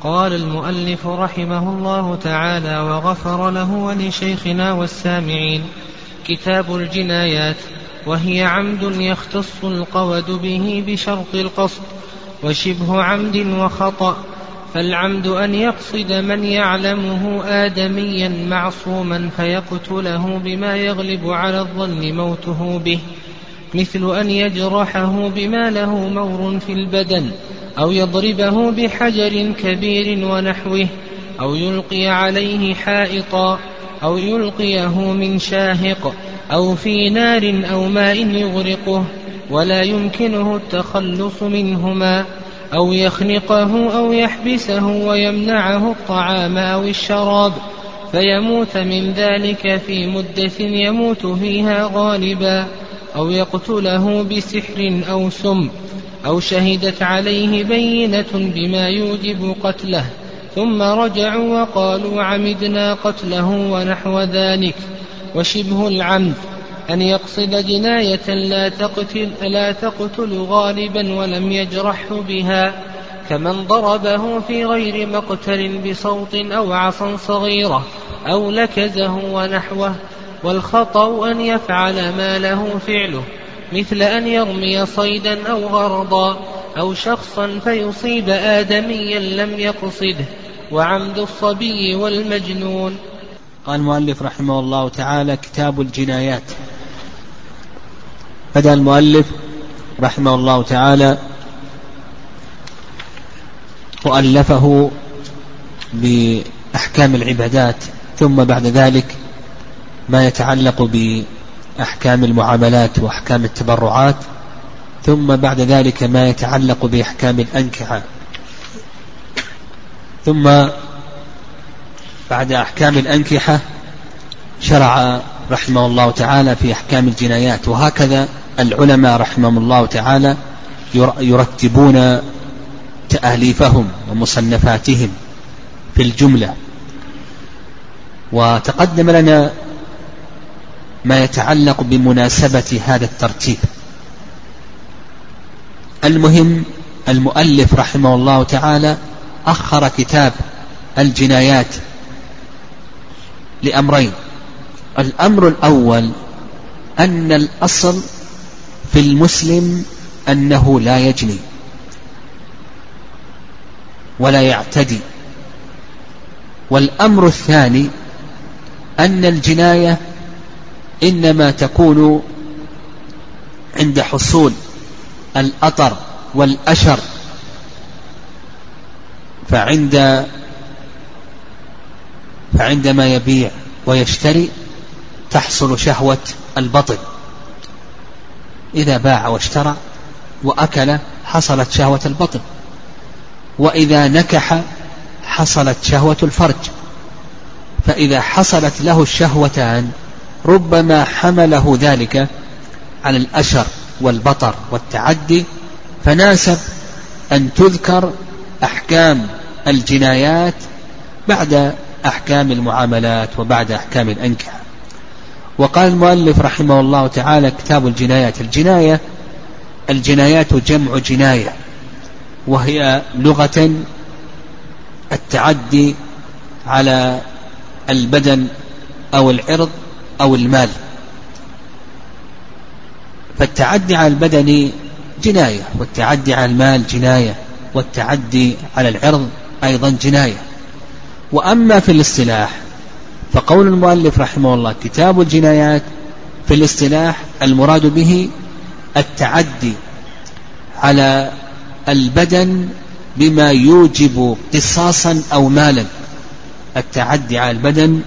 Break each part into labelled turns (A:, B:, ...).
A: قال المؤلف رحمه الله تعالى وغفر له ولشيخنا والسامعين كتاب الجنايات وهي عمد يختص القود به بشرط القصد وشبه عمد وخطأ فالعمد أن يقصد من يعلمه آدميا معصوما فيقتله بما يغلب على الظن موته به. مثل أن يجرحه بما له مور في البدن أو يضربه بحجر كبير ونحوه أو يلقي عليه حائطا أو يلقيه من شاهق أو في نار أو ماء يغرقه ولا يمكنه التخلص منهما أو يخنقه أو يحبسه ويمنعه الطعام أو الشراب فيموت من ذلك في مدة يموت فيها غالبا. أو يقتله بسحر أو سم أو شهدت عليه بينة بما يوجب قتله ثم رجعوا وقالوا عمدنا قتله ونحو ذلك. وشبه العمد أن يقصد جناية لا تقتل, لا تقتل غالبا ولم يجرحه بها كمن ضربه في غير مقتل بصوت أو عصا صغيرة أو لكزه ونحوه والخطأ أن يفعل ما له فعله مثل أن يرمي صيدا أو غرضا أو شخصا فيصيب آدميا لم يقصده وعمد الصبي والمجنون.
B: قال المؤلف رحمه الله تعالى كتاب الجنايات. بدأ المؤلف رحمه الله تعالى وألفه بأحكام العبادات ثم بعد ذلك ما يتعلق بأحكام المعاملات وأحكام التبرعات ثم بعد ذلك ما يتعلق بأحكام الأنكحة. ثم بعد أحكام الأنكحة شرع رحمه الله تعالى في أحكام الجنايات وهكذا العلماء رحمهم الله تعالى يرتبون تأليفهم ومصنفاتهم في الجملة. وتقدم لنا ما يتعلق بمناسبة هذا الترتيب. المهم المؤلف رحمه الله تعالى أخر كتاب الجنايات لأمرين. الأمر الأول أن الأصل في المسلم أنه لا يجني ولا يعتدي. والأمر الثاني أن الجناية إنما تكون عند حصول الأطر والأشر فعند فعندما يبيع ويشتري تحصل شهوة البطن إذا باع واشترى وأكل حصلت شهوة البطن وإذا نكح حصلت شهوة الفرج فإذا حصلت له الشهوتان ربما حمله ذلك على الأشر والبطر والتعدي فناسب أن تذكر أحكام الجنايات بعد أحكام المعاملات وبعد أحكام الأنكحة وقال المؤلف رحمه الله تعالى كتاب الجنايات الجناية الجنايات جمع جناية وهي لغة التعدي على البدن أو العرض أو المال. فالتعدي على البدن جناية والتعدي على المال جناية والتعدي على العرض أيضا جناية. وأما في الاصطلاح فقول المؤلف رحمه الله كتاب الجنايات في الاصطلاح المراد به التعدي على البدن بما يوجب قصاصا أو مالا. التعدي على البدن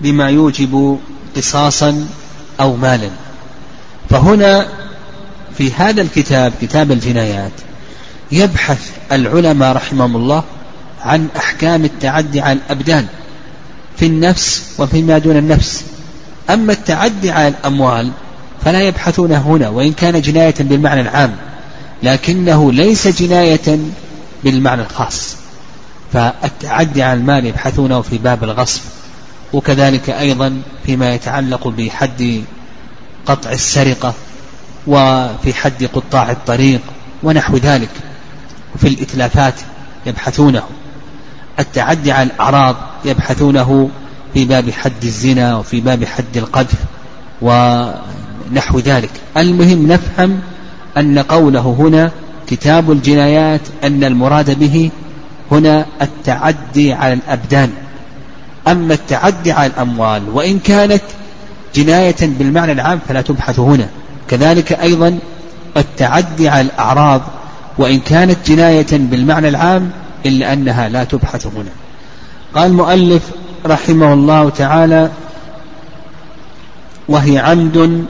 B: بما يوجب قصاصا أو مالا. فهنا في هذا الكتاب كتاب الجنايات يبحث العلماء رحمهم الله عن أحكام التعدي على الأبدان في النفس وفيما دون النفس. أما التعدي على الأموال فلا يبحثون هنا وإن كان جناية بالمعنى العام لكنه ليس جناية بالمعنى الخاص. فالتعدي على المال يبحثونه في باب الغصب. وكذلك أيضا فيما يتعلق بحد قطع السرقة وفي حد قطاع الطريق ونحو ذلك في الإتلافات يبحثونه التعدي على الأعراض يبحثونه في باب حد الزنا وفي باب حد القذف ونحو ذلك. المهم نفهم أن قوله هنا كتاب الجنايات أن المراد به هنا التعدي على الأبدان. أما التعدي على الأموال وإن كانت جناية بالمعنى العام فلا تبحث هنا. كذلك أيضا التعدي على الأعراض وإن كانت جناية بالمعنى العام إلا أنها لا تبحث هنا. قال المؤلف رحمه الله تعالى وهي عمد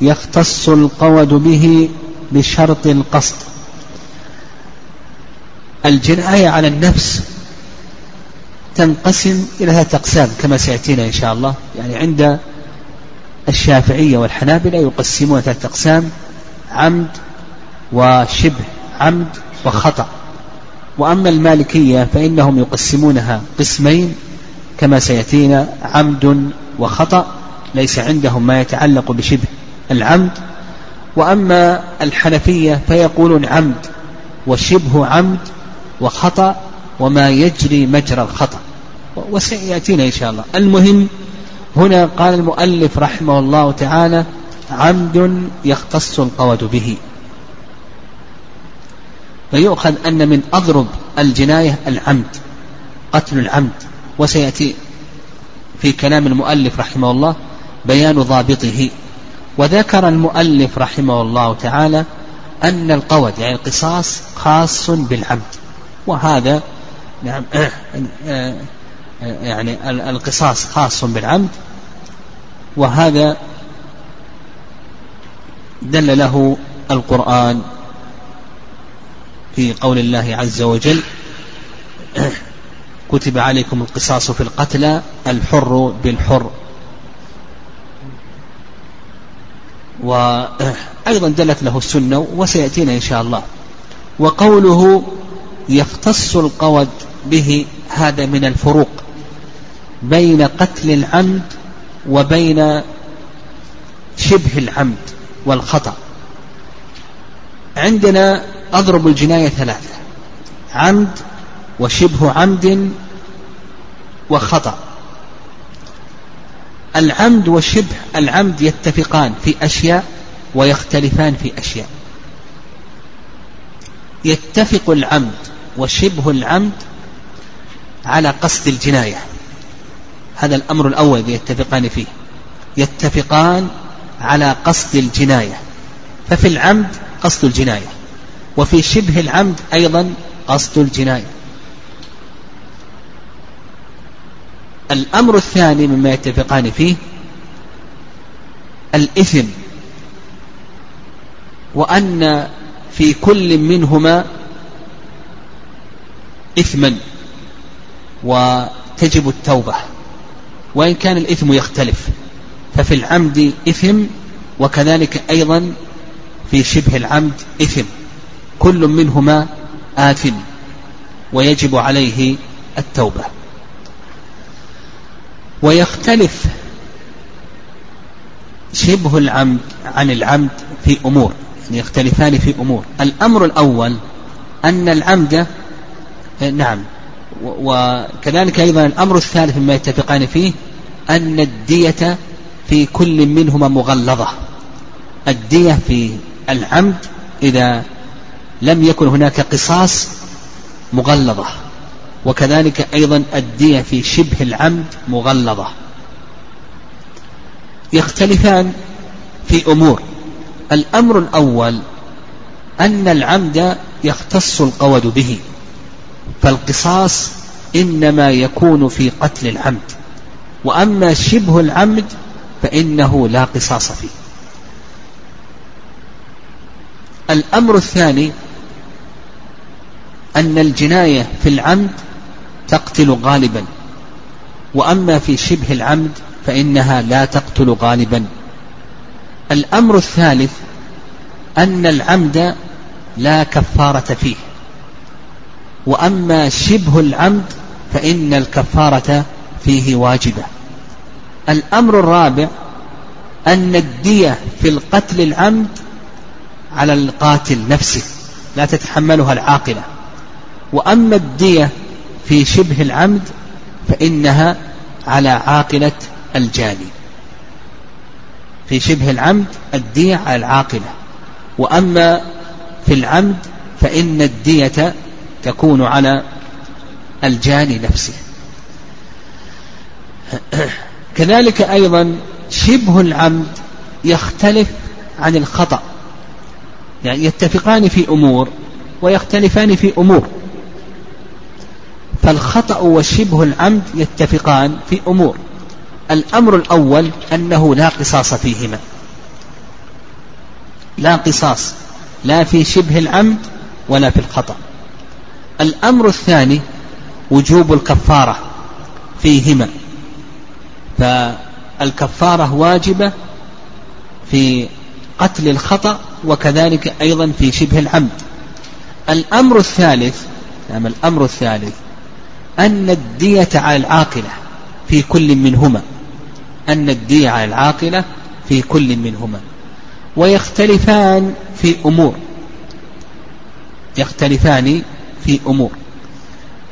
B: يختص القود به بشرط القصد. الجناية على النفس تنقسم إلى ثلاثة أقسام كما سيأتينا إن شاء الله. يعني عند الشافعية والحنابلة يقسمون ثلاثة أقسام عمد وشبه عمد وخطأ. وأما المالكية فإنهم يقسمونها قسمين كما سيأتينا عمد وخطأ ليس عندهم ما يتعلق بشبه العمد. وأما الحنفية فيقولون عمد وشبه عمد وخطأ وما يجري مجرى الخطأ. وسيأتينا إن شاء الله. المهم هنا قال المؤلف رحمه الله تعالى عمد يختص القود به. فيؤخذ أن من أضرب الجناية العمد قتل العمد. وسيأتي في كلام المؤلف رحمه الله بيان ضابطه. وذكر المؤلف رحمه الله تعالى أن القود يعني القصاص خاص بالعمد. وهذا نعم. يعني القصاص خاص بالعمد وهذا دل له القرآن في قول الله عز وجل كتب عليكم القصاص في القتلى الحر بالحر. وأيضا دلت له السنة وسيأتينا إن شاء الله. وقوله يختص القود به هذا من الفروق بين قتل العمد وبين شبه العمد والخطأ. عندنا أضرب الجناية ثلاثة عمد وشبه عمد وخطأ. العمد وشبه العمد يتفقان في أشياء ويختلفان في أشياء. يتفق العمد وشبه العمد على قصد الجناية. هذا الأمر الأول يتفقان فيه. يتفقان على قصد الجناية. ففي العمد قصد الجناية. وفي شبه العمد أيضا قصد الجناية. الأمر الثاني مما يتفقان فيه الإثم. وأن في كل منهما إثما. وتجب التوبة. وإن كان الإثم يختلف ففي العمد إثم وكذلك أيضا في شبه العمد إثم. كل منهما آثم ويجب عليه التوبة. ويختلف شبه العمد عن العمد في أمور يعني يختلفان في أمور. الأمر الأول أن العمد نعم وكذلك أيضا الأمر الثالث مما يتفقان فيه أن الدية في كل منهما مغلظة. الدية في العمد إذا لم يكن هناك قصاص مغلظة. وكذلك أيضا الدية في شبه العمد مغلظة. يختلفان في أمور. الأمر الأول أن العمد يختص القود به. فالقصاص إنما يكون في قتل العمد. وأما شبه العمد فإنه لا قصاص فيه. الأمر الثاني أن الجناية في العمد تقتل غالبا. وأما في شبه العمد فإنها لا تقتل غالبا. الأمر الثالث أن العمد لا كفارة فيه. وأما شبه العمد فإن الكفارة فيه واجبة. الأمر الرابع أن الدية في القتل العمد على القاتل نفسه لا تتحملها العاقلة. وأما الدية في شبه العمد فإنها على عاقلة الجاني. في شبه العمد الدية على العاقلة. وأما في العمد فإن الدية تكون على الجاني نفسه. كذلك أيضا شبه العمد يختلف عن الخطأ. يعني يتفقان في أمور ويختلفان في أمور. فالخطأ وشبه العمد يتفقان في أمور. الأمر الأول أنه لا قصاص فيهما. لا قصاص. لا في شبه العمد ولا في الخطأ. الأمر الثاني وجوب الكفارة فيهما. فالكفارة واجبة في قتل الخطأ وكذلك أيضا في شبه العمد. الأمر الثالث نعم الأمر الثالث أن الدية على العاقلة في كل منهما. أن الدية على العاقلة في كل منهما. ويختلفان في أمور. يختلفان في أمور.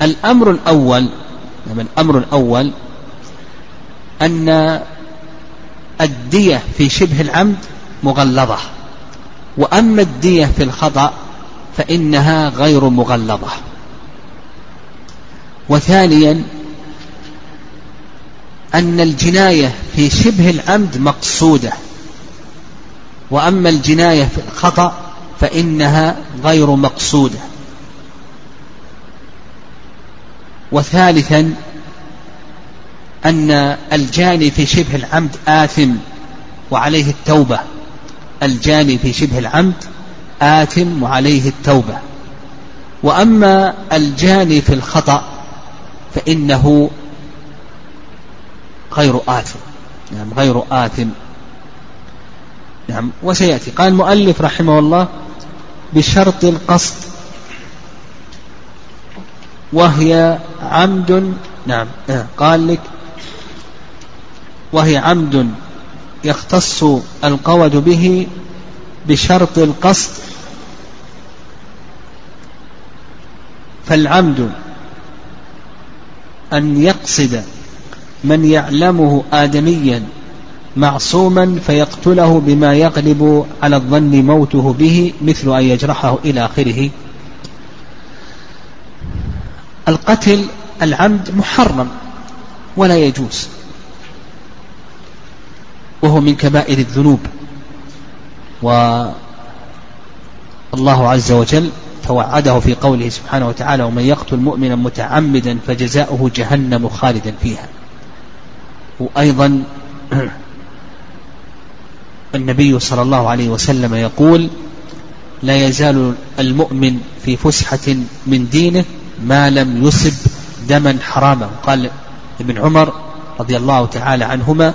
B: الأمر الأول نعم الأمر الأول أن الدية في شبه العمد مغلظة وأما الدية في الخطأ فإنها غير مغلظة. وثانيا أن الجناية في شبه العمد مقصودة وأما الجناية في الخطأ فإنها غير مقصودة. وثالثا أن الجاني في شبه العمد آثم وعليه التوبة. الجاني في شبه العمد آثم وعليه التوبة. وأما الجاني في الخطأ فإنه غير آثم. نعم غير آثم. نعم وسيأتي. قال المؤلف رحمه الله بشرط القصد وهي عمد نعم آه، قال لك وهي عمد يختص القود به بشرط القصد فالعمد أن يقصد من يعلمه آدميا معصوما فيقتله بما يغلب على الظن موته به مثل أن يجرحه إلى آخره. القتل العمد محرم ولا يجوز وهو من كبائر الذنوب. والله عز وجل توعده في قوله سبحانه وتعالى ومن يقتل مؤمنا متعمدا فجزاؤه جهنم خالدا فيها. وأيضا النبي صلى الله عليه وسلم يقول لا يزال المؤمن في فسحة من دينه ما لم يصب دما حراما. قال ابن عمر رضي الله تعالى عنهما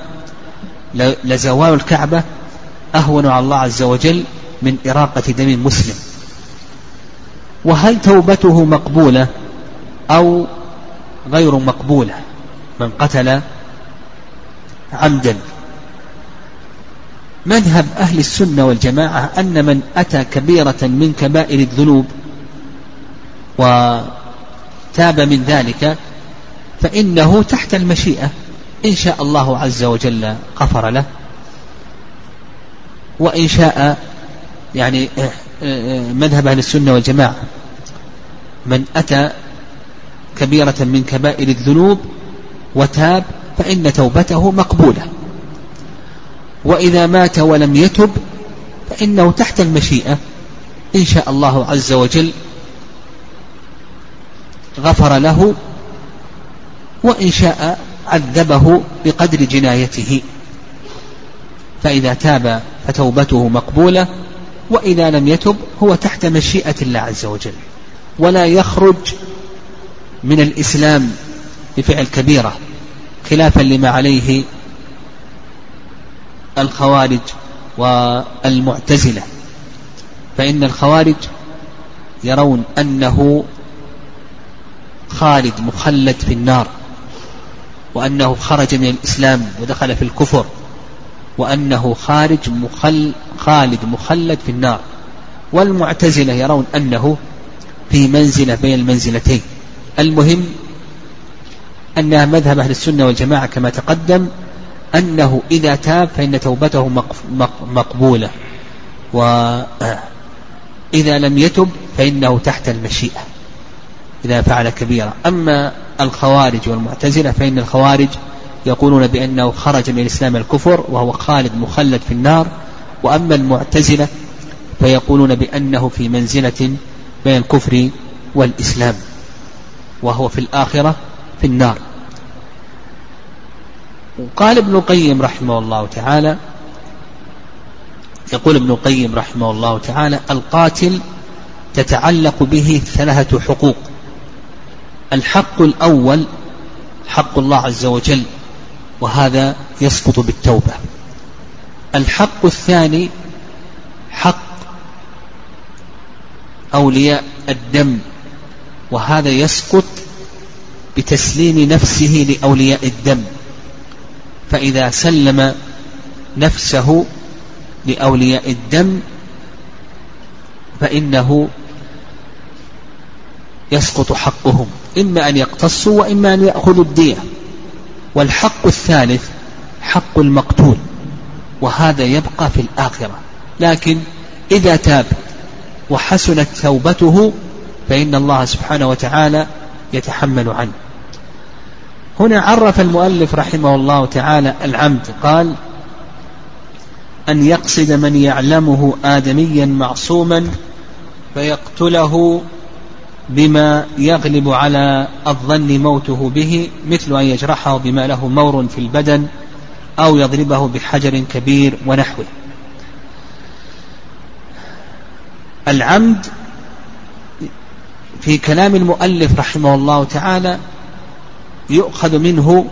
B: لزوال الكعبة أهون على الله عز وجل من إراقة دم مسلم. وهل توبته مقبولة أو غير مقبولة؟ من قتل عمدا. مذهب أهل السنة والجماعة أن من أتى كبيرة من كبائر الذنوب وتاب من ذلك فإنه تحت المشيئة. إن شاء الله عز وجل غفر له. وإن شاء يعني آه، آه، مذهب أهل السنة والجماعة. من أتى كبيرة من كبائر الذنوب وتاب فإن توبته مقبولة. وإذا مات ولم يتب فإنه تحت المشيئة. إن شاء الله عز وجل غفر له وإن شاء عذبه بقدر جنايته. فإذا تاب فتوبته مقبولة وإذا لم يتب هو تحت مشيئة الله عز وجل. ولا يخرج من الإسلام بفعل كبيرة خلافا لما عليه الخوارج والمعتزلة. فإن الخوارج يرون أنه خالد مخلد في النار وأنه خرج من الإسلام ودخل في الكفر وأنه خارج مخل خالد مخلد في النار. والمعتزلة يرون أنه في منزلة بين المنزلتين. المهم أنها مذهب أهل السنة والجماعة كما تقدم أنه إذا تاب فإن توبته مقبولة وإذا لم يتب فإنه تحت المشيئة. إذا فعل كبيرة أما الخوارج والمعتزلة فإن الخوارج يقولون بأنه خرج من الإسلام الكفر وهو خالد مخلد في النار وأما المعتزلة فيقولون بأنه في منزلة بين الكفر والإسلام وهو في الآخرة في النار. وقال ابن القيم رحمه الله تعالى يقول ابن القيم رحمه الله تعالى القاتل تتعلق به ثلاثة حقوق. الحق الأول حق الله عز وجل وهذا يسقط بالتوبة. الحق الثاني حق أولياء الدم وهذا يسقط بتسليم نفسه لأولياء الدم. فإذا سلم نفسه لأولياء الدم فإنه يسقط حقهم إما أن يقتصوا وإما أن يأخذوا الدية. والحق الثالث حق المقتول وهذا يبقى في الآخرة. لكن إذا تاب وحسنت توبته فإن الله سبحانه وتعالى يتحمل عنه. هنا عرف المؤلف رحمه الله تعالى العمد قال أن يقصد من يعلمه آدميا معصوما فيقتله بما يغلب على الظن موته به مثل أن يجرحه بما له مور في البدن أو يضربه بحجر كبير ونحوه. العمد في كلام المؤلف رحمه الله تعالى يؤخذ منه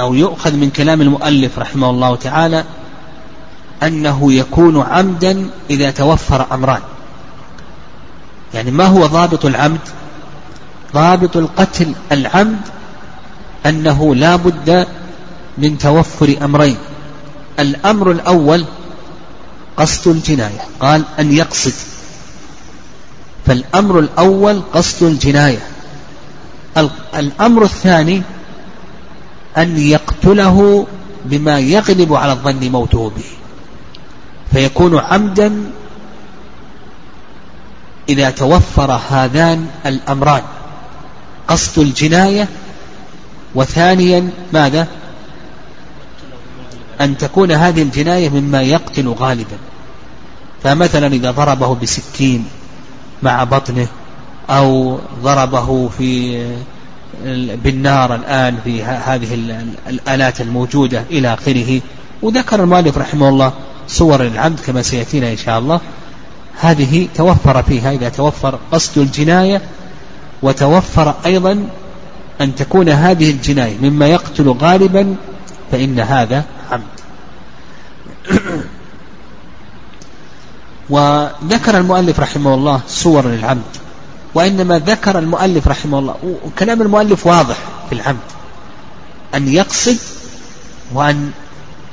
B: أو يؤخذ من كلام المؤلف رحمه الله تعالى أنه يكون عمدا إذا توفر أمران. يعني ما هو ضابط العمد؟ ضابط القتل العمد أنه لا بد من توفر أمرين. الأمر الأول قصد الجناية قال أن يقصد. فالأمر الأول قصد الجناية. الأمر الثاني أن يقتله بما يغلب على الظن موته به. فيكون عمدا إذا توفر هذان الأمران. قصد الجناية وثانيا ماذا؟ أن تكون هذه الجناية مما يقتل غالبا. فمثلا إذا ضربه بسكين مع بطنه أو ضربه في بالنار الآن في هذه الآلات الموجودة إلى آخره. وذكر المؤلف رحمه الله صور العمد كما سيأتينا إن شاء الله. هذه توفر فيها إذا توفر قصد الجناية وتوفر أيضا أن تكون هذه الجناية مما يقتل غالبا فإن هذا عمد وذكر المؤلف رحمه الله صور للعمد وإنما ذكر المؤلف رحمه الله وكلام المؤلف واضح في العمد أن يقصد وأن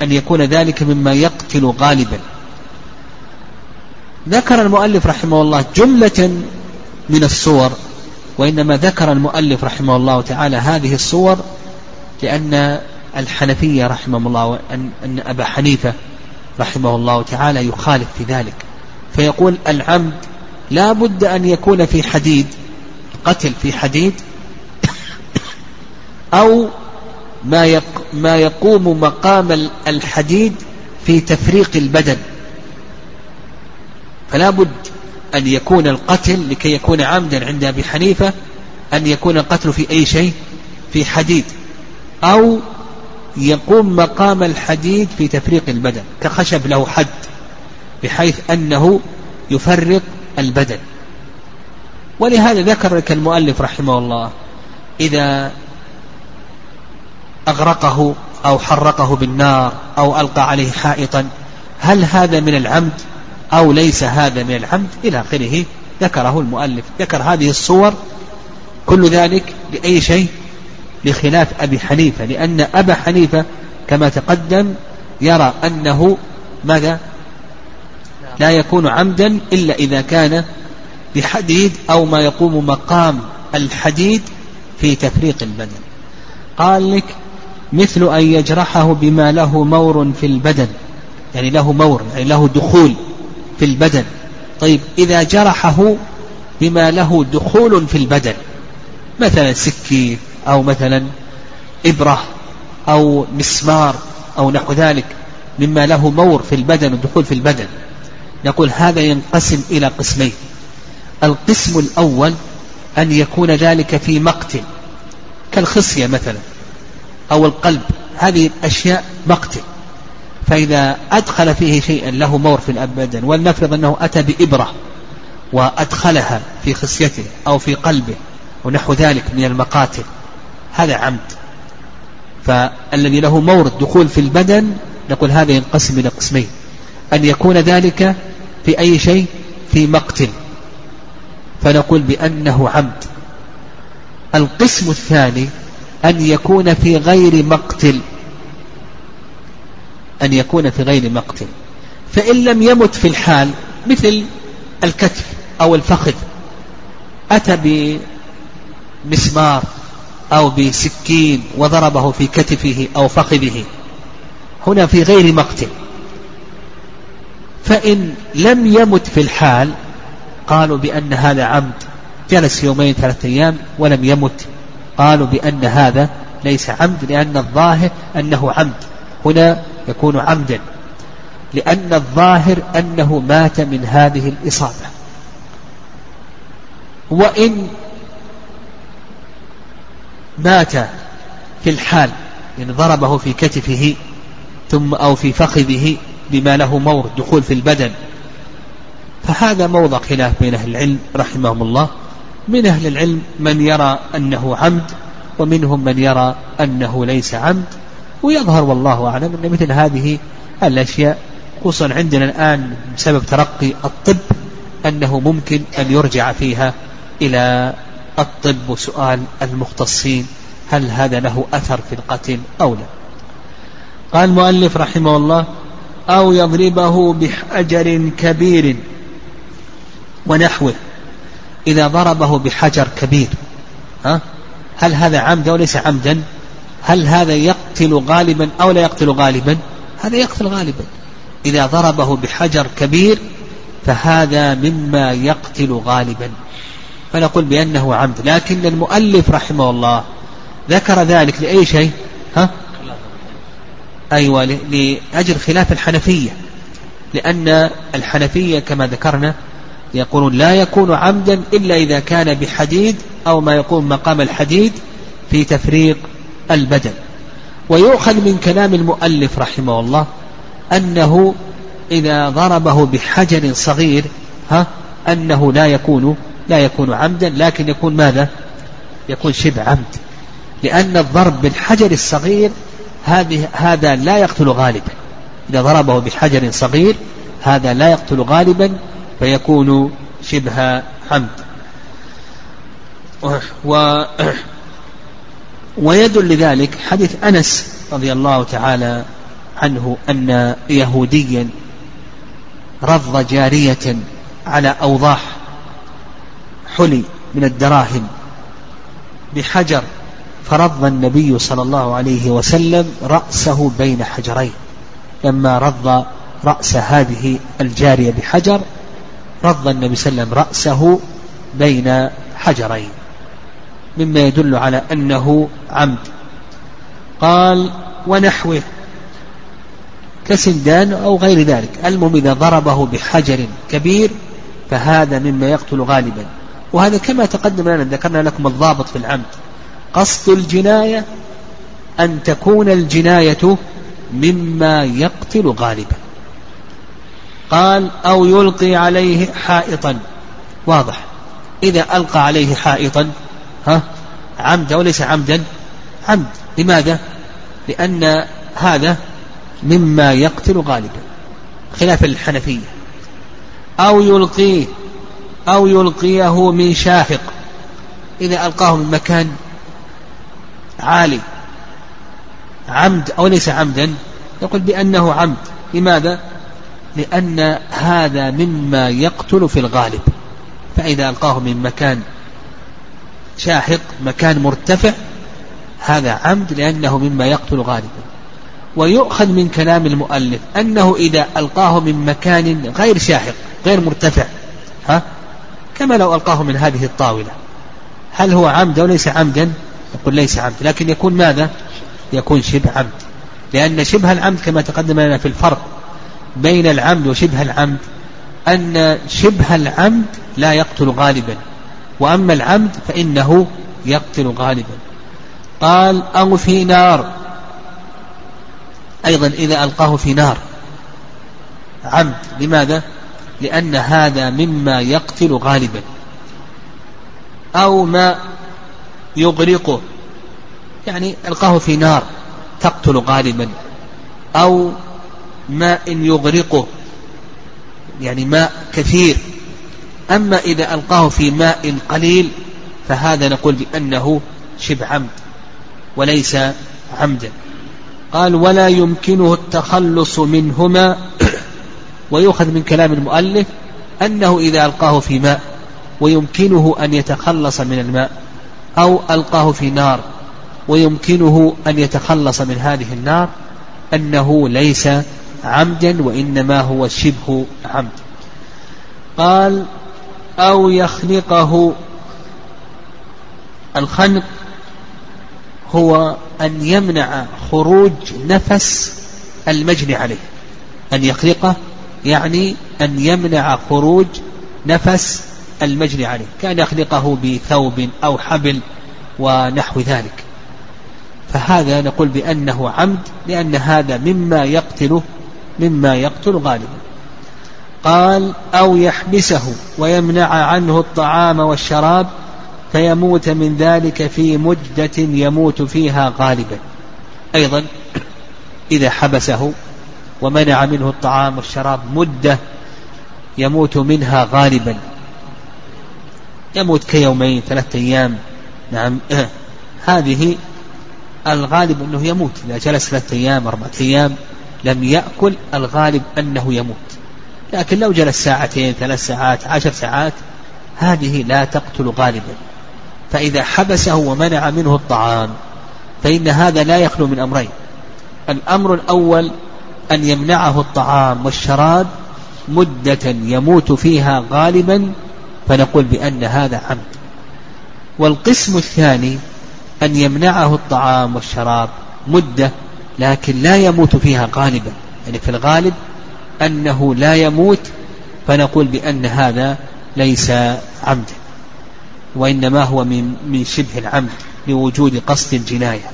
B: أن يكون ذلك مما يقتل غالبا. ذكر المؤلف رحمه الله جملة من الصور وإنما ذكر المؤلف رحمه الله تعالى هذه الصور لأن الحنفية رحمه الله أن, أبا حنيفة رحمه الله تعالى يخالف في ذلك. فيقول العمد لا بد أن يكون في حديد قتل في حديد أو ما ما يقوم مقام الحديد في تفريق البدن. فلا بد أن يكون القتل لكي يكون عمدا عند أبي حنيفة أن يكون القتل في أي شيء في حديد أو يقوم مقام الحديد في تفريق البدن كخشب له حد بحيث أنه يفرق البدن. ولهذا ذكر لك المؤلف رحمه الله إذا أغرقه أو حرقه بالنار أو ألقى عليه حائطا هل هذا من العمد؟ أو ليس هذا من العمد إلى آخره. ذكره المؤلف. ذكر هذه الصور كل ذلك لأي شيء؟ بخلاف أبي حنيفة. لأن أبا حنيفة كما تقدم يرى أنه ماذا؟ لا يكون عمدا إلا إذا كان بحديد أو ما يقوم مقام الحديد في تفريق البدن. قال لك مثل أن يجرحه بما له مور في البدن. يعني له مور يعني له دخول. في البدن. طيب إذا جرحه بما له دخول في البدن مثلا سكين أو مثلا إبرة أو مسمار أو نحو ذلك مما له مور في البدن ودخول في البدن نقول هذا ينقسم إلى قسمين. القسم الأول أن يكون ذلك في مقتل كالخصية مثلا أو القلب. هذه الأشياء مقتل فإذا أدخل فيه شيئا له مور في البدن ولنفرض أنه أتى بإبرة وأدخلها في خصيته أو في قلبه ونحو ذلك من المقاتل هذا عمد. فالذي له مورد دخول في البدن نقول هذا ينقسم إلى قسمين. أن يكون ذلك في أي شيء؟ في مقتل. فنقول بأنه عمد. القسم الثاني أن يكون في غير مقتل. أن يكون في غير مقتل. فإن لم يمت في الحال مثل الكتف أو الفخذ أتى بمسمار أو بسكين وضربه في كتفه أو فخذه هنا في غير مقتل. فإن لم يمت في الحال قالوا بأن هذا عمد. جلس يومين ثلاثة أيام ولم يمت. قالوا بأن هذا ليس عمد لأن الظاهر أنه عمد. هنا يكون عمدا لأن الظاهر أنه مات من هذه الإصابة. وإن مات في الحال يعني ضربه في كتفه ثم أو في فخذه بما له مور دخول في البدن. فهذا موضع خلاف بين أهل العلم رحمهم الله. من أهل العلم من يرى أنه عمد ومنهم من يرى أنه ليس عمد. ويظهر والله أعلم أن مثل هذه الأشياء خصوصا عندنا الآن بسبب ترقي الطب أنه ممكن أن يرجع فيها إلى الطب وسؤال المختصين هل هذا له أثر في القتل أو لا. قال المؤلف رحمه الله أو يضربه بحجر كبير ونحوه إذا ضربه بحجر كبير ها؟ هل هذا عمدا أو ليس عمدا؟ هل هذا يقتل غالبا أو لا يقتل غالبا؟ هذا يقتل غالبا. إذا ضربه بحجر كبير فهذا مما يقتل غالبا. فنقول بأنه عمد. لكن المؤلف رحمه الله ذكر ذلك لأي شيء؟ ها؟ أيوة لأجل خلاف الحنفية. لأن الحنفية كما ذكرنا يقولون لا يكون عمدا إلا إذا كان بحديد أو ما يقوم مقام الحديد في تفريق البدن ويؤخذ من كلام المؤلف رحمه الله أنه إذا ضربه بحجر صغير ها أنه لا يكون لا يكون عمدا لكن يكون ماذا؟ يكون شبه عمد. لأن الضرب بالحجر الصغير هذه هذا لا يقتل غالبا. إذا ضربه بحجر صغير هذا لا يقتل غالبا فيكون شبه عمد. و ويدل لذلك حديث أنس رضي الله تعالى عنه أن يهوديا رض جارية على أوضاح حلي من الدراهم بحجر فرض النبي صلى الله عليه وسلم رأسه بين حجرين. لما رض رأس هذه الجارية بحجر رض النبي صلى الله عليه وسلم رأسه بين حجرين. مما يدل على أنه عمد. قال ونحوه كسندان أو غير ذلك. المهم إذا ضربه بحجر كبير فهذا مما يقتل غالبا. وهذا كما تقدم لنا ذكرنا لكم الضابط في العمد. قصد الجناية أن تكون الجناية مما يقتل غالبا. قال أو يلقي عليه حائطا. واضح. إذا ألقى عليه حائطا ها؟ عمدا وليس عمدا؟ عمد. لماذا؟ لأن هذا مما يقتل غالبا خلاف الحنفية. أو يلقيه أو يلقيه من شاهق. إذا ألقاه من مكان عالي. عمد أو ليس عمدا؟ يقول بأنه عمد. لماذا؟ لأن هذا مما يقتل في الغالب. فإذا ألقاه من مكان شاحق مكان مرتفع هذا عمد لأنه مما يقتل غالبا. ويؤخذ من كلام المؤلف أنه إذا ألقاه من مكان غير شاحق غير مرتفع ها كما لو ألقاه من هذه الطاولة. هل هو عمد أو ليس عمدا؟ يقول ليس عمد. لكن يكون ماذا؟ يكون شبه عمد. لأن شبه العمد كما تقدم لنا في الفرق بين العمد وشبه العمد أن شبه العمد لا يقتل غالبا. وأما العمد فإنه يقتل غالبا. قال أو في نار. أيضا إذا ألقاه في نار. عمد. لماذا؟ لأن هذا مما يقتل غالبا. أو ما يغرقه. يعني ألقاه في نار تقتل غالبا. أو ماء يغرقه. يعني ماء كثير. أما إذا ألقاه في ماء قليل فهذا نقول بأنه شبه عمد وليس عمدا. قال ولا يمكنه التخلص منهما ويؤخذ من كلام المؤلف أنه إذا ألقاه في ماء ويمكنه أن يتخلص من الماء أو ألقاه في نار ويمكنه أن يتخلص من هذه النار أنه ليس عمدا وإنما هو شبه عمد. قال أو يخنقه الخنق هو أن يمنع خروج نفس المجني عليه. أن يخلقه يعني أن يمنع خروج نفس المجني عليه. كان يخلقه بثوب أو حبل ونحو ذلك. فهذا نقول بأنه عمد لأن هذا مما يقتل مما يقتل غالبا. قال أو يحبسه ويمنع عنه الطعام والشراب فيموت من ذلك في مدة يموت فيها غالبا. أيضا إذا حبسه ومنع منه الطعام والشراب مدة يموت منها غالبا. يموت كيومين ثلاثة أيام. نعم. هذه الغالب أنه يموت. إذا جلس ثلاثة أيام أربعة أيام لم يأكل الغالب أنه يموت. لكن لو جلس ساعتين ثلاث ساعات عشر ساعات هذه لا تقتل غالبا. فإذا حبسه ومنع منه الطعام فإن هذا لا يخلو من أمرين. الأمر الأول أن يمنعه الطعام والشراب مدة يموت فيها غالبا فنقول بأن هذا عمد. والقسم الثاني أن يمنعه الطعام والشراب مدة لكن لا يموت فيها غالبا. يعني في الغالب أنه لا يموت فنقول بأن هذا ليس عمدا وإنما هو من من شبه العمد لوجود قصد الجناية.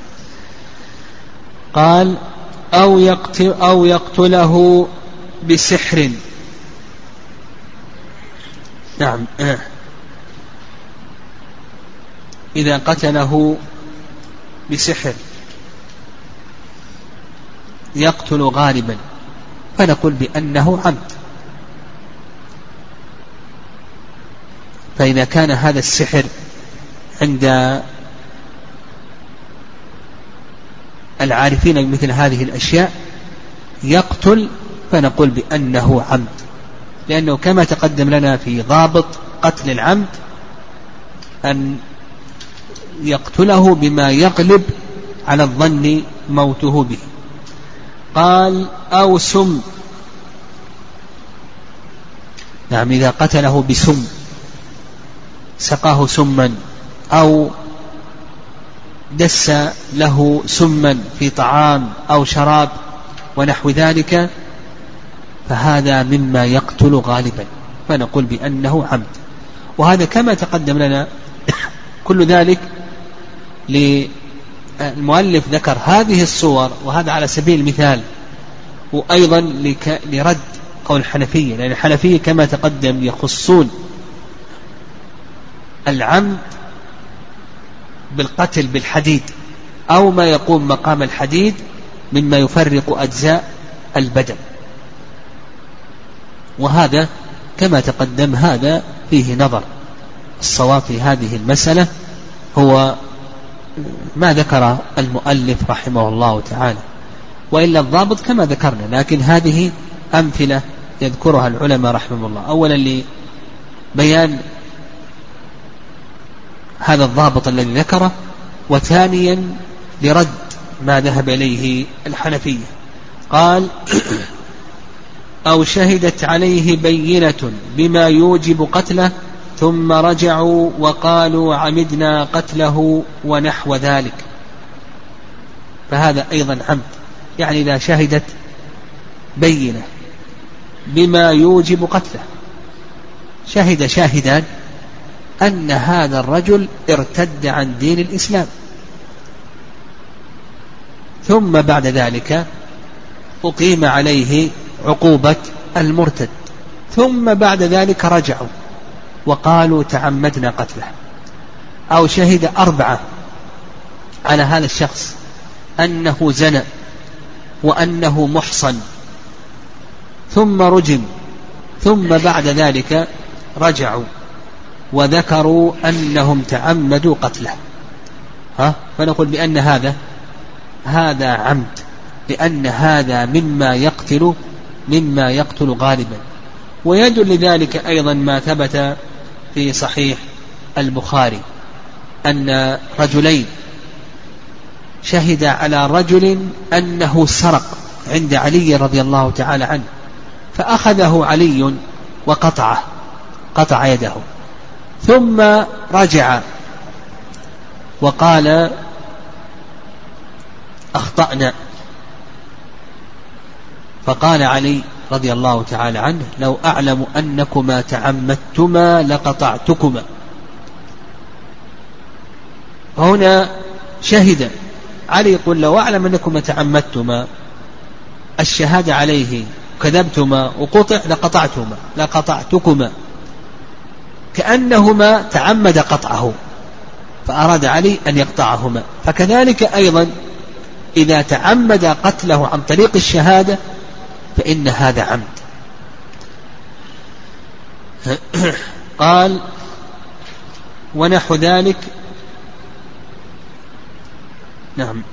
B: قال أو يقتل أو يقتله بسحر. نعم. إذا قتله بسحر يقتل غالبا. فنقول بأنه عمد. فإذا كان هذا السحر عند العارفين بمثل هذه الأشياء يقتل فنقول بأنه عمد. لأنه كما تقدم لنا في ضابط قتل العمد أن يقتله بما يغلب على الظن موته به. قال أو سم. نعم إذا قتله بسم سقاه سما أو دس له سما في طعام أو شراب ونحو ذلك فهذا مما يقتل غالبا فنقول بأنه عمد. وهذا كما تقدم لنا كل ذلك المؤلف ذكر هذه الصور وهذا على سبيل المثال وأيضا لرد قول الحنفية لأن الحنفية كما تقدم يخصون العمد بالقتل بالحديد أو ما يقوم مقام الحديد مما يفرق أجزاء البدن. وهذا كما تقدم هذا فيه نظر. الصواب في هذه المسألة هو ما ذكر المؤلف رحمه الله تعالى وإلا الضابط كما ذكرنا لكن هذه أمثلة يذكرها العلماء رحمه الله. أولا لبيان هذا الضابط الذي ذكره وثانيا لرد ما ذهب إليه الحنفية. قال أو شهدت عليه بينة بما يوجب قتله ثم رجعوا وقالوا عمدنا قتله ونحو ذلك. فهذا أيضا عمد. يعني إذا شهدت بينة بما يوجب قتله. شهد شاهدان أن هذا الرجل ارتد عن دين الإسلام. ثم بعد ذلك أقيم عليه عقوبة المرتد. ثم بعد ذلك رجعوا. وقالوا تعمدنا قتله. أو شهد أربعة على هذا الشخص أنه زنى وأنه محصن ثم رجم ثم بعد ذلك رجعوا وذكروا أنهم تعمدوا قتله. ها؟ فنقول بأن هذا هذا عمد لأن هذا مما يقتل مما يقتل غالبا. ويدل لذلك أيضا ما ثبت في صحيح البخاري أن رجلين شهد على رجل أنه سرق عند علي رضي الله تعالى عنه فأخذه علي وقطعه قطع يده ثم رجع وقال أخطأنا. فقال علي رضي الله تعالى عنه لو أعلم أنكما تعمدتما لقطعتكما. هنا شهد علي يقول لو أعلم أنكما تعمدتما الشهادة عليه كذبتما وقطع لقطعتما لقطعتكما. كأنهما تعمد قطعه فأراد علي أن يقطعهما. فكذلك أيضا إذا تعمد قتله عن طريق الشهادة فإن هذا عمد. قال ونحو ذلك. نعم.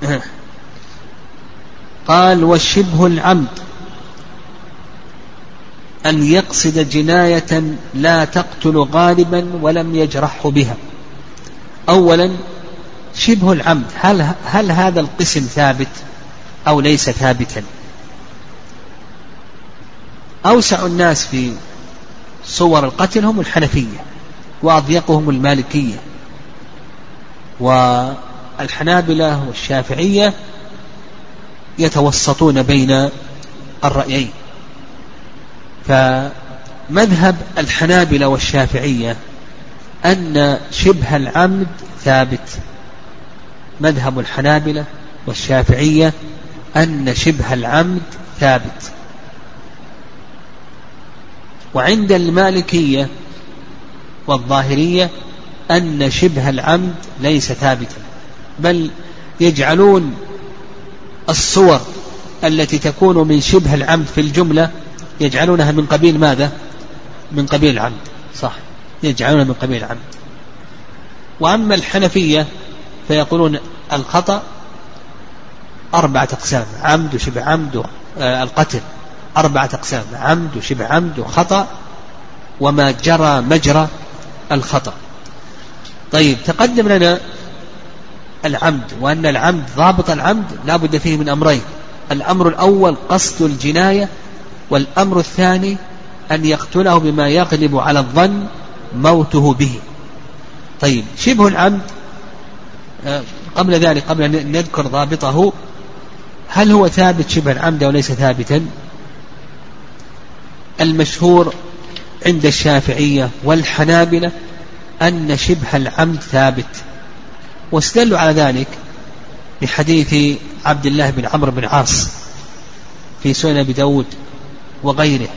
B: قال والشبه العمد. أن يقصد جناية لا تقتل غالبا ولم يجرحه بها. أولا شبه العمد. هل, هل هذا القسم ثابت أو ليس ثابتا؟ أوسع الناس في صور القتل هم الحنفية وأضيقهم المالكية والحنابلة والشافعية يتوسطون بين الرأيين. فمذهب الحنابلة والشافعية أن شبه العمد ثابت. مذهب الحنابلة والشافعية أن شبه العمد ثابت. وعند المالكية والظاهرية أن شبه العمد ليس ثابتا بل يجعلون الصور التي تكون من شبه العمد في الجملة يجعلونها من قبيل ماذا؟ من قبيل العمد صح يجعلونها من قبيل العمد. وأما الحنفية فيقولون الخطأ أربعة أقسام عمد وشبه عمد آه، القتل. أربعة أقسام عمد وشبه عمد وخطأ وما جرى مجرى الخطأ. طيب تقدم لنا العمد وأن العمد ضابط العمد لا بد فيه من أمرين. الأمر الأول قصد الجناية والأمر الثاني أن يقتله بما يغلب على الظن موته به. طيب شبه العمد آه، قبل ذلك قبل أن نذكر ضابطه هل هو ثابت شبه العمد أو ليس ثابتا؟ المشهور عند الشافعية والحنابلة أن شبه العمد ثابت. واستدلوا على ذلك؟ بحديث عبد الله بن عمرو بن عاص في سنن أبي داود وغيره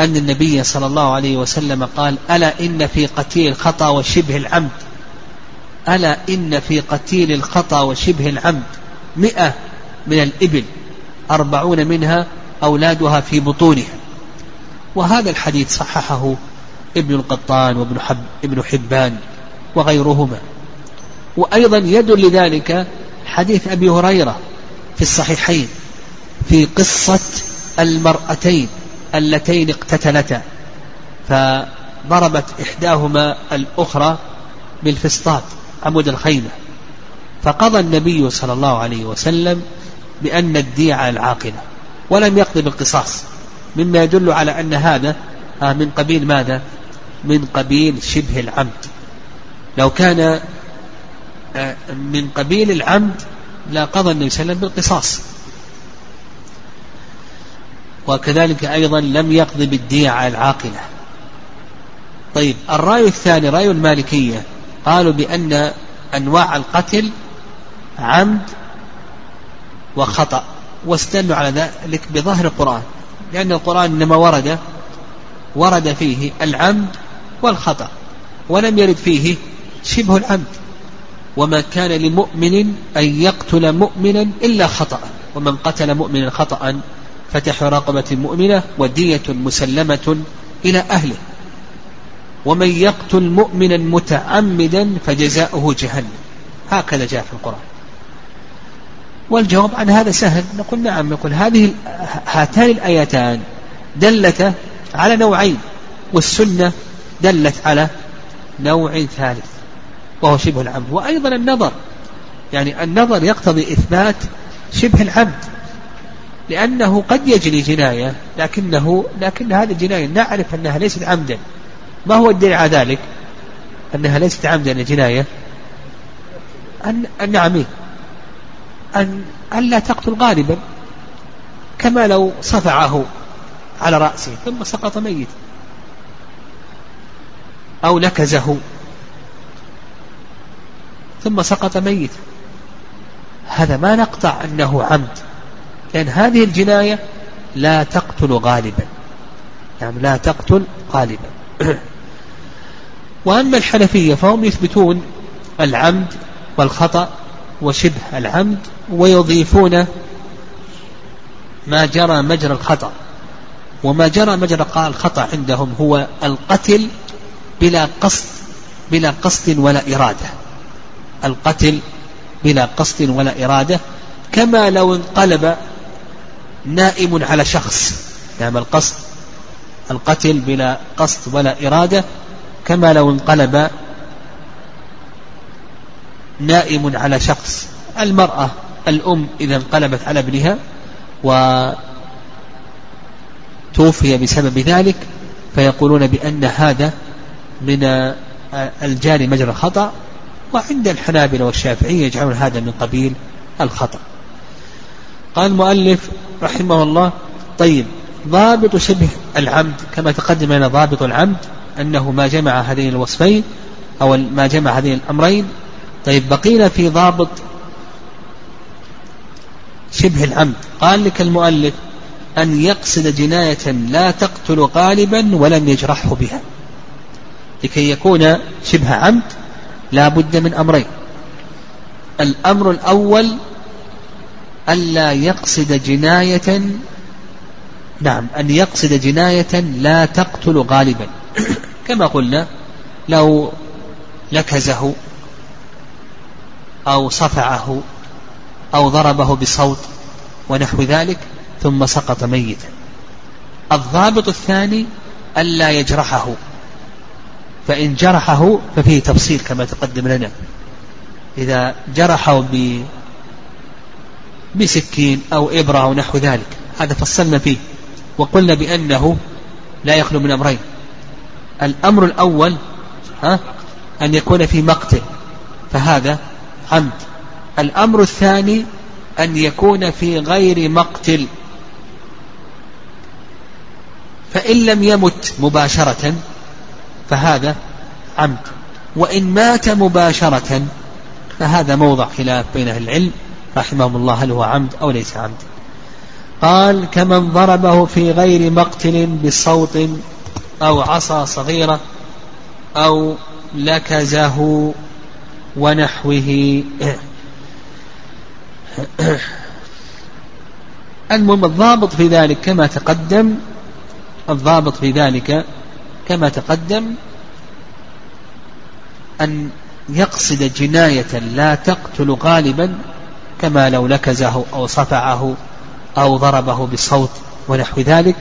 B: أن النبي صلى الله عليه وسلم قال ألا إن في قتيل الخطأ وشبه العمد؟ ألا إن في قتيل الخطأ وشبه العمد؟ مئة من الإبل أربعون منها أولادها في بطونها. وهذا الحديث صححه ابن القطان وابن حب ابن حبان وغيرهما. وأيضا يدل لذلك حديث أبي هريرة في الصحيحين في قصة المرأتين اللتين اقتتلتا فضربت إحداهما الأخرى بالفسطاط عمود الخيمة. فقضى النبي صلى الله عليه وسلم بأن الديع العاقلة ولم يقضي بالقصاص. مما يدل على أن هذا آه، من قبيل ماذا؟ من قبيل شبه العمد. لو كان آه، من قبيل العمد لا قضى النبي صلى الله عليه وسلم بالقصاص. وكذلك أيضا لم يقضي بالديعة العاقلة. طيب الرأي الثاني رأي المالكية قالوا بأن أنواع القتل عمد وخطأ واستدلوا على ذلك بظاهر القرآن. لأن القرآن إنما ورد ورد فيه العمد والخطأ ولم يرد فيه شبه العمد. وما كان لمؤمن أن يقتل مؤمنا إلا خطأ ومن قتل مؤمنا خطأ فتح رقبة مؤمنة ودية مسلمة إلى أهله. ومن يقتل مؤمنا متعمدا فجزاؤه جهنم. هكذا جاء في القرآن. والجواب عن هذا سهل. نقول نعم نقول هذه هاتان الآيتان دلتا على نوعين والسنة دلت على نوع ثالث وهو شبه العمد. وأيضا النظر يعني النظر يقتضي إثبات شبه العمد لأنه قد يجري جناية لكنه لكن هذه الجناية نعرف أنها ليست عمدا. ما هو الدليل على ذلك؟ أنها ليست عمدا جناية أن النعمين أن ألا تقتل غالبا كما لو صفعه على رأسه ثم سقط ميت أو نكزه ثم سقط ميت. هذا ما نقطع أنه عمد لأن هذه الجناية لا تقتل غالبا. يعني لا تقتل غالبا. وأما الحنفية فهم يثبتون العمد والخطأ وشبه العمد ويضيفون ما جرى مجرى الخطأ. وما جرى مجرى الخطأ عندهم هو القتل بلا قصد بلا قصد ولا إرادة. القتل بلا قصد ولا إرادة. كما لو انقلب نائم على شخص يعني القصد القتل بلا قصد ولا إرادة. كما لو انقلب نائم على شخص. المرأة الأم إذا انقلبت على ابنها وتوفي بسبب ذلك فيقولون بأن هذا من الجاري مجرى الخطأ وعند الحنابلة والشافعية يجعلون هذا من قبيل الخطأ. قال المؤلف رحمه الله طيب ضابط شبه العمد كما تقدم لنا ضابط العمد أنه ما جمع هذين الوصفين أو ما جمع هذين الأمرين طيب بقينا في ضابط شبه العمد قال لك المؤلف أن يقصد جناية لا تقتل غالبا ولم يجرحه بها. لكي يكون شبه عمد لا بد من أمرين. الأمر الأول ألا يقصد جناية نعم أن يقصد جناية لا تقتل غالبا. كما قلنا لو لكزه أو صفعه أو ضربه بصوت ونحو ذلك ثم سقط ميتا. الضابط الثاني ألا يجرحه. فإن جرحه ففيه تفصيل كما تقدم لنا. إذا جرحه ب بسكين أو إبرة أو نحو ذلك هذا فصلنا فيه. وقلنا بأنه لا يخلو من أمرين. الأمر الأول ها أن يكون في مقتل. فهذا عمد الأمر الثاني أن يكون في غير مقتل. فإن لم يمت مباشرة فهذا عمد وإن مات مباشرة فهذا موضع خلاف بين أهل العلم. رحمهم الله هل هو عمد أو ليس عمد قال كمن ضربه في غير مقتل بصوت أو عصا صغيرة أو لكزه ونحوه. المهم الضابط في ذلك كما تقدم الضابط في ذلك كما تقدم أن يقصد جناية لا تقتل غالبا كما لو لكزه أو صفعه أو ضربه بصوت ونحو ذلك.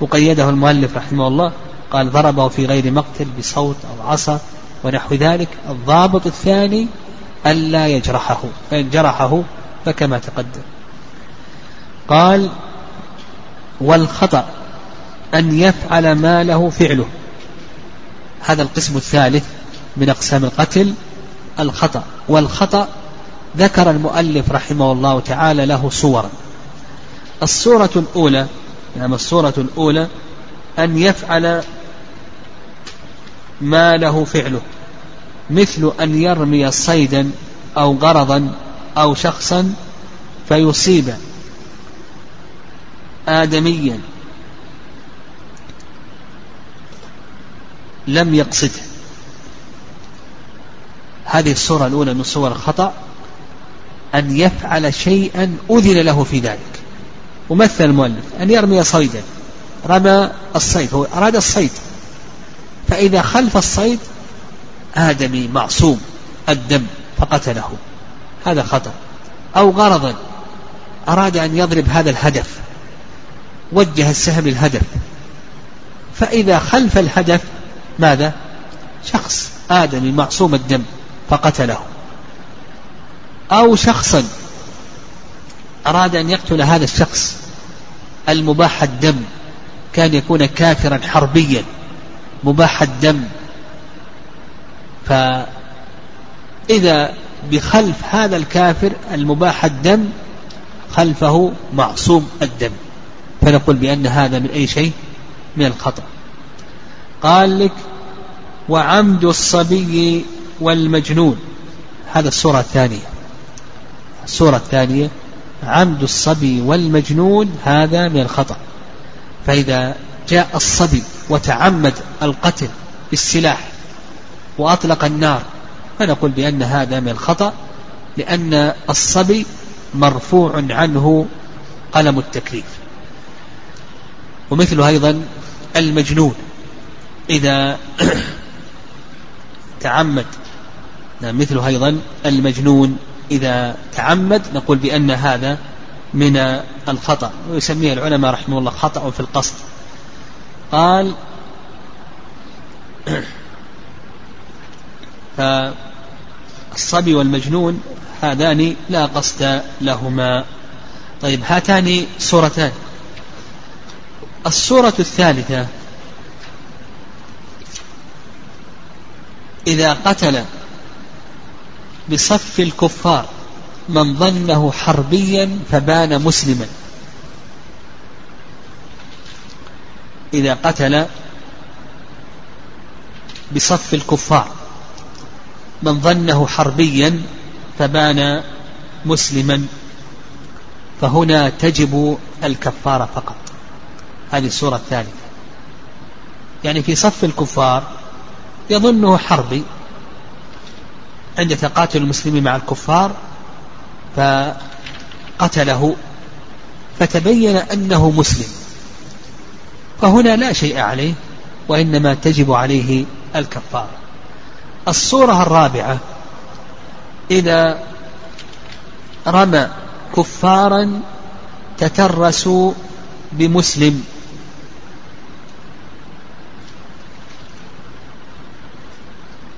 B: وقيده المؤلف رحمه الله قال ضربه في غير مقتل بصوت أو عصا ونحو ذلك الضابط الثاني ألا يجرحه فإن جرحه فكما تقدم. قال والخطأ أن يفعل ما له فعله. هذا القسم الثالث من أقسام القتل الخطأ. والخطأ ذكر المؤلف رحمه الله تعالى له صورا. الصورة الأولى نعم الصورة الأولى أن يفعل ما له فعله. مثل أن يرمي صيدا أو غرضا أو شخصا فيصيب آدميا. لم يقصده. هذه الصورة الأولى من صور الخطأ. أن يفعل شيئا أذن له في ذلك. ومثل المؤلف أن يرمي صيدا. رمى الصيد هو أراد الصيد. فإذا خلف الصيد آدمي معصوم الدم فقتله. هذا خطأ. أو غرضا أراد أن يضرب هذا الهدف. وجه السهم للهدف. فإذا خلف الهدف ماذا؟ شخص آدمي معصوم الدم فقتله. أو شخصا أراد أن يقتل هذا الشخص. المباح الدم كان يكون كافرا حربيا. مباح الدم فإذا بخلف هذا الكافر المباح الدم خلفه معصوم الدم. فنقول بأن هذا من أي شيء؟ من الخطأ. قال لك وعمد الصبي والمجنون. هذا الصورة الثانية. الصورة الثانية عمد الصبي والمجنون هذا من الخطأ. فإذا جاء الصبي وتعمد القتل بالسلاح وأطلق النار. فنقول بأن هذا من الخطأ لأن الصبي مرفوع عنه قلم التكليف. ومثله أيضا المجنون. إذا تعمد مثله أيضا المجنون. إذا تعمد نقول بأن هذا من الخطأ. ويسميه العلماء رحمه الله خطأ في القصد. قال فالصبي والمجنون هذان لا قصد لهما. طيب هاتان صورتان. الصورة الثالثة. إذا قتل بصف الكفار من ظنه حربيا فبان مسلما. إذا قتل بصف الكفار. من ظنه حربيا فبان مسلما فهنا تجب الكفارة فقط. هذه الصورة الثالثة. يعني في صف الكفار يظنه حربي. عند تقاتل المسلمين مع الكفار فقتله فتبين أنه مسلم. فهنا لا شيء عليه وإنما تجب عليه الكفارة الصورة الرابعة. إذا رمى كفارا تترسوا بمسلم.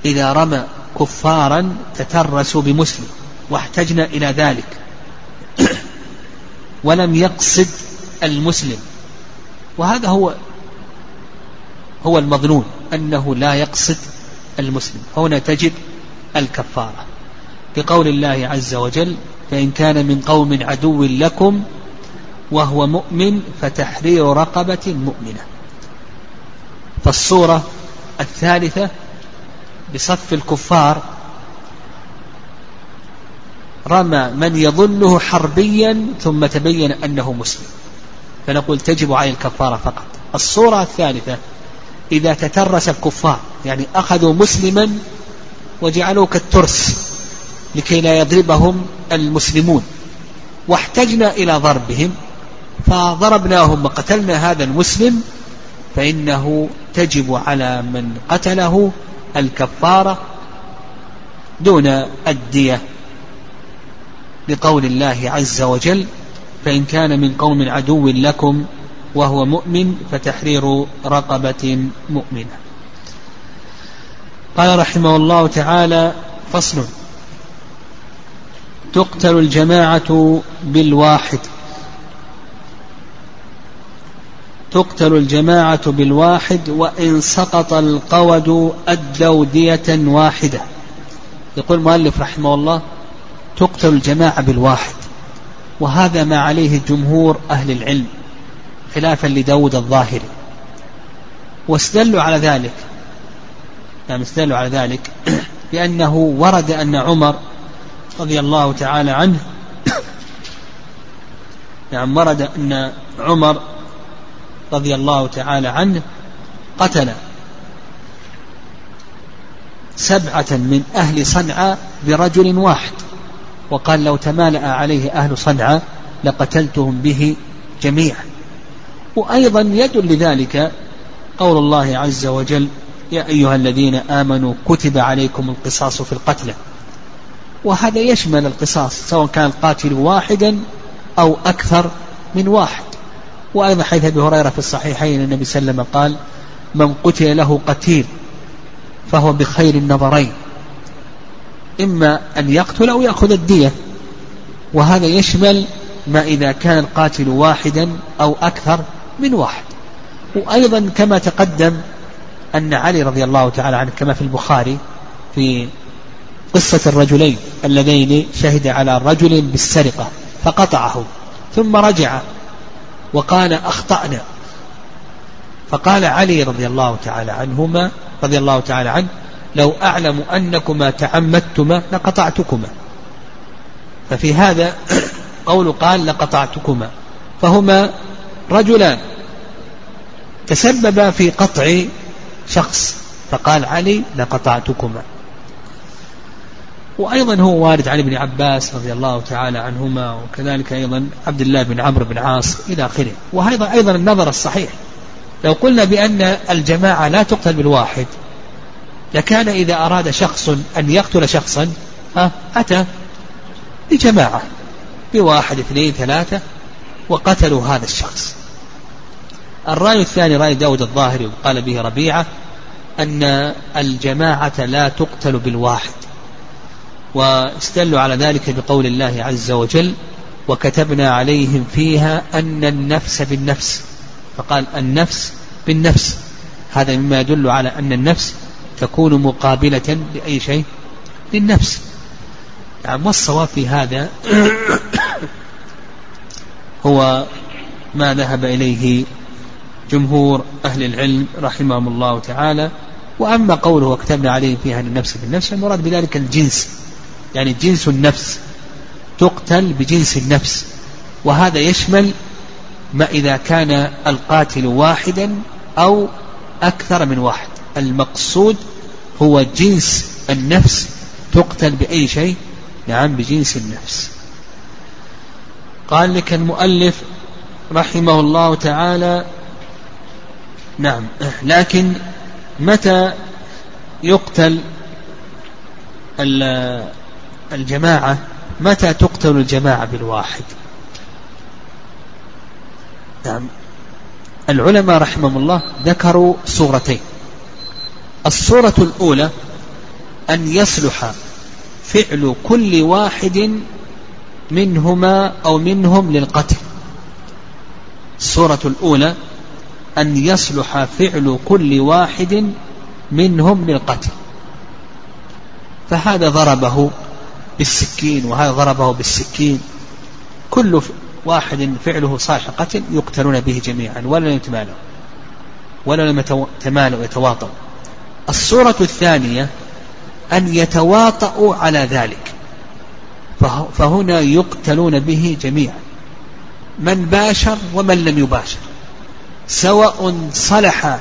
B: إذا رمى كفارا تترسوا بمسلم. واحتجنا إلى ذلك. ولم يقصد المسلم. وهذا هو هو المظنون أنه لا يقصد المسلم. هنا تجب الكفارة. بقول الله عز وجل فإن كان من قوم عدو لكم وهو مؤمن فتحرير رقبة مؤمنة. فالصورة الثالثة بصف الكفار رمى من يظنه حربيا ثم تبين أنه مسلم. فنقول تجب عليه الكفارة فقط. الصورة الثالثة إذا تترس الكفار يعني أخذوا مسلما وجعلوه كالترس لكي لا يضربهم المسلمون. واحتجنا إلى ضربهم فضربناهم وقتلنا هذا المسلم فإنه تجب على من قتله الكفارة دون الدية. لقول الله عز وجل فإن كان من قوم عدو لكم وهو مؤمن فتحرير رقبة مؤمنة. قال رحمه الله تعالى فصل. تقتل الجماعة بالواحد. تقتل الجماعة بالواحد وإن سقط القود أدوا دية واحدة. يقول المؤلف رحمه الله تقتل الجماعة بالواحد. وهذا ما عليه جمهور أهل العلم. خلافا لداود الظاهري. واستدلوا على ذلك. نعم استدلوا على ذلك. بأنه ورد أن عمر رضي الله تعالى عنه نعم ورد أن عمر رضي الله تعالى عنه قتل سبعة من أهل صنعاء برجل واحد. وقال لو تمالأ عليه أهل صنعاء لقتلتهم به جميعا. وأيضا يدل لذلك قول الله عز وجل يا أيها الذين آمنوا كتب عليكم القصاص في القتلى. وهذا يشمل القصاص سواء كان القاتل واحدا أو أكثر من واحد. وأيضا حيث أبي هريرة في الصحيحين النبي صلى الله عليه وسلم قال من قتل له قتيل فهو بخير النظرين إما أن يقتل أو يأخذ الدية. وهذا يشمل ما إذا كان القاتل واحدا أو أكثر من واحد. وأيضا كما تقدم أن علي رضي الله تعالى عنه كما في البخاري في قصة الرجلين اللذين شهد على رجل بالسرقة فقطعه ثم رجع وقال أخطأنا. فقال علي رضي الله تعالى عنهما رضي الله تعالى عنه لو أعلم أنكما تعمدتما لقطعتكما. ففي هذا قول قال لقطعتكما. فهما رجلان تسببا في قطع شخص فقال علي لقطعتكما. وأيضا هو وارد عن ابن عباس رضي الله تعالى عنهما وكذلك أيضا عبد الله بن عمرو بن عاص إلى آخره. وهذا أيضا النظر الصحيح. لو قلنا بأن الجماعة لا تقتل بالواحد لكان إذا أراد شخص أن يقتل شخصا أتى بجماعة بواحد اثنين ثلاثة وقتلوا هذا الشخص. الرأي الثاني رأي داود الظاهري وقال به ربيعة أن الجماعة لا تقتل بالواحد. واستدلوا على ذلك بقول الله عز وجل وكتبنا عليهم فيها أن النفس بالنفس فقال النفس بالنفس هذا مما يدل على أن النفس تكون مقابلة لأي شيء؟ للنفس. يعني والصواب في هذا هو ما ذهب إليه جمهور أهل العلم رحمهم الله تعالى. وأما قوله وكتبنا عليهم فيها النفس بالنفس المراد بذلك الجنس. يعني جنس النفس تقتل بجنس النفس. وهذا يشمل ما إذا كان القاتل واحدا أو أكثر من واحد. المقصود هو جنس النفس تقتل بأي شيء؟ نعم بجنس النفس. قال لك المؤلف رحمه الله تعالى نعم. لكن متى يقتل الجماعة؟ متى تقتل الجماعة بالواحد؟ نعم. العلماء رحمهم الله ذكروا صورتين. الصورة الأولى أن يصلح فعل كل واحد منهما أو منهم للقتل. الصورة الأولى أن يصلح فعل كل واحد منهم للقتل. فهذا ضربه بالسكين وهذا ضربه بالسكين. كل واحد فعله صالح قتل يقتلون به جميعا ولا يتمالوا ولا يتمالوا يتواطوا الصورة الثانية أن يتواطؤوا على ذلك. فهنا يقتلون به جميعا. من باشر ومن لم يباشر. سواء صلح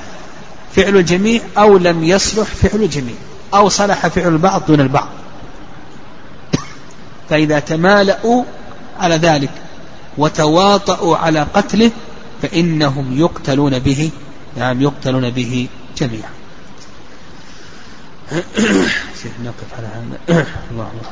B: فعل الجميع أو لم يصلح فعل الجميع. أو صلح فعل البعض دون البعض. فإذا تمالأوا على ذلك وتواطؤوا على قتله فإنهم يقتلون به نعم يقتلون به جميعا. نقف على هذا. الله الله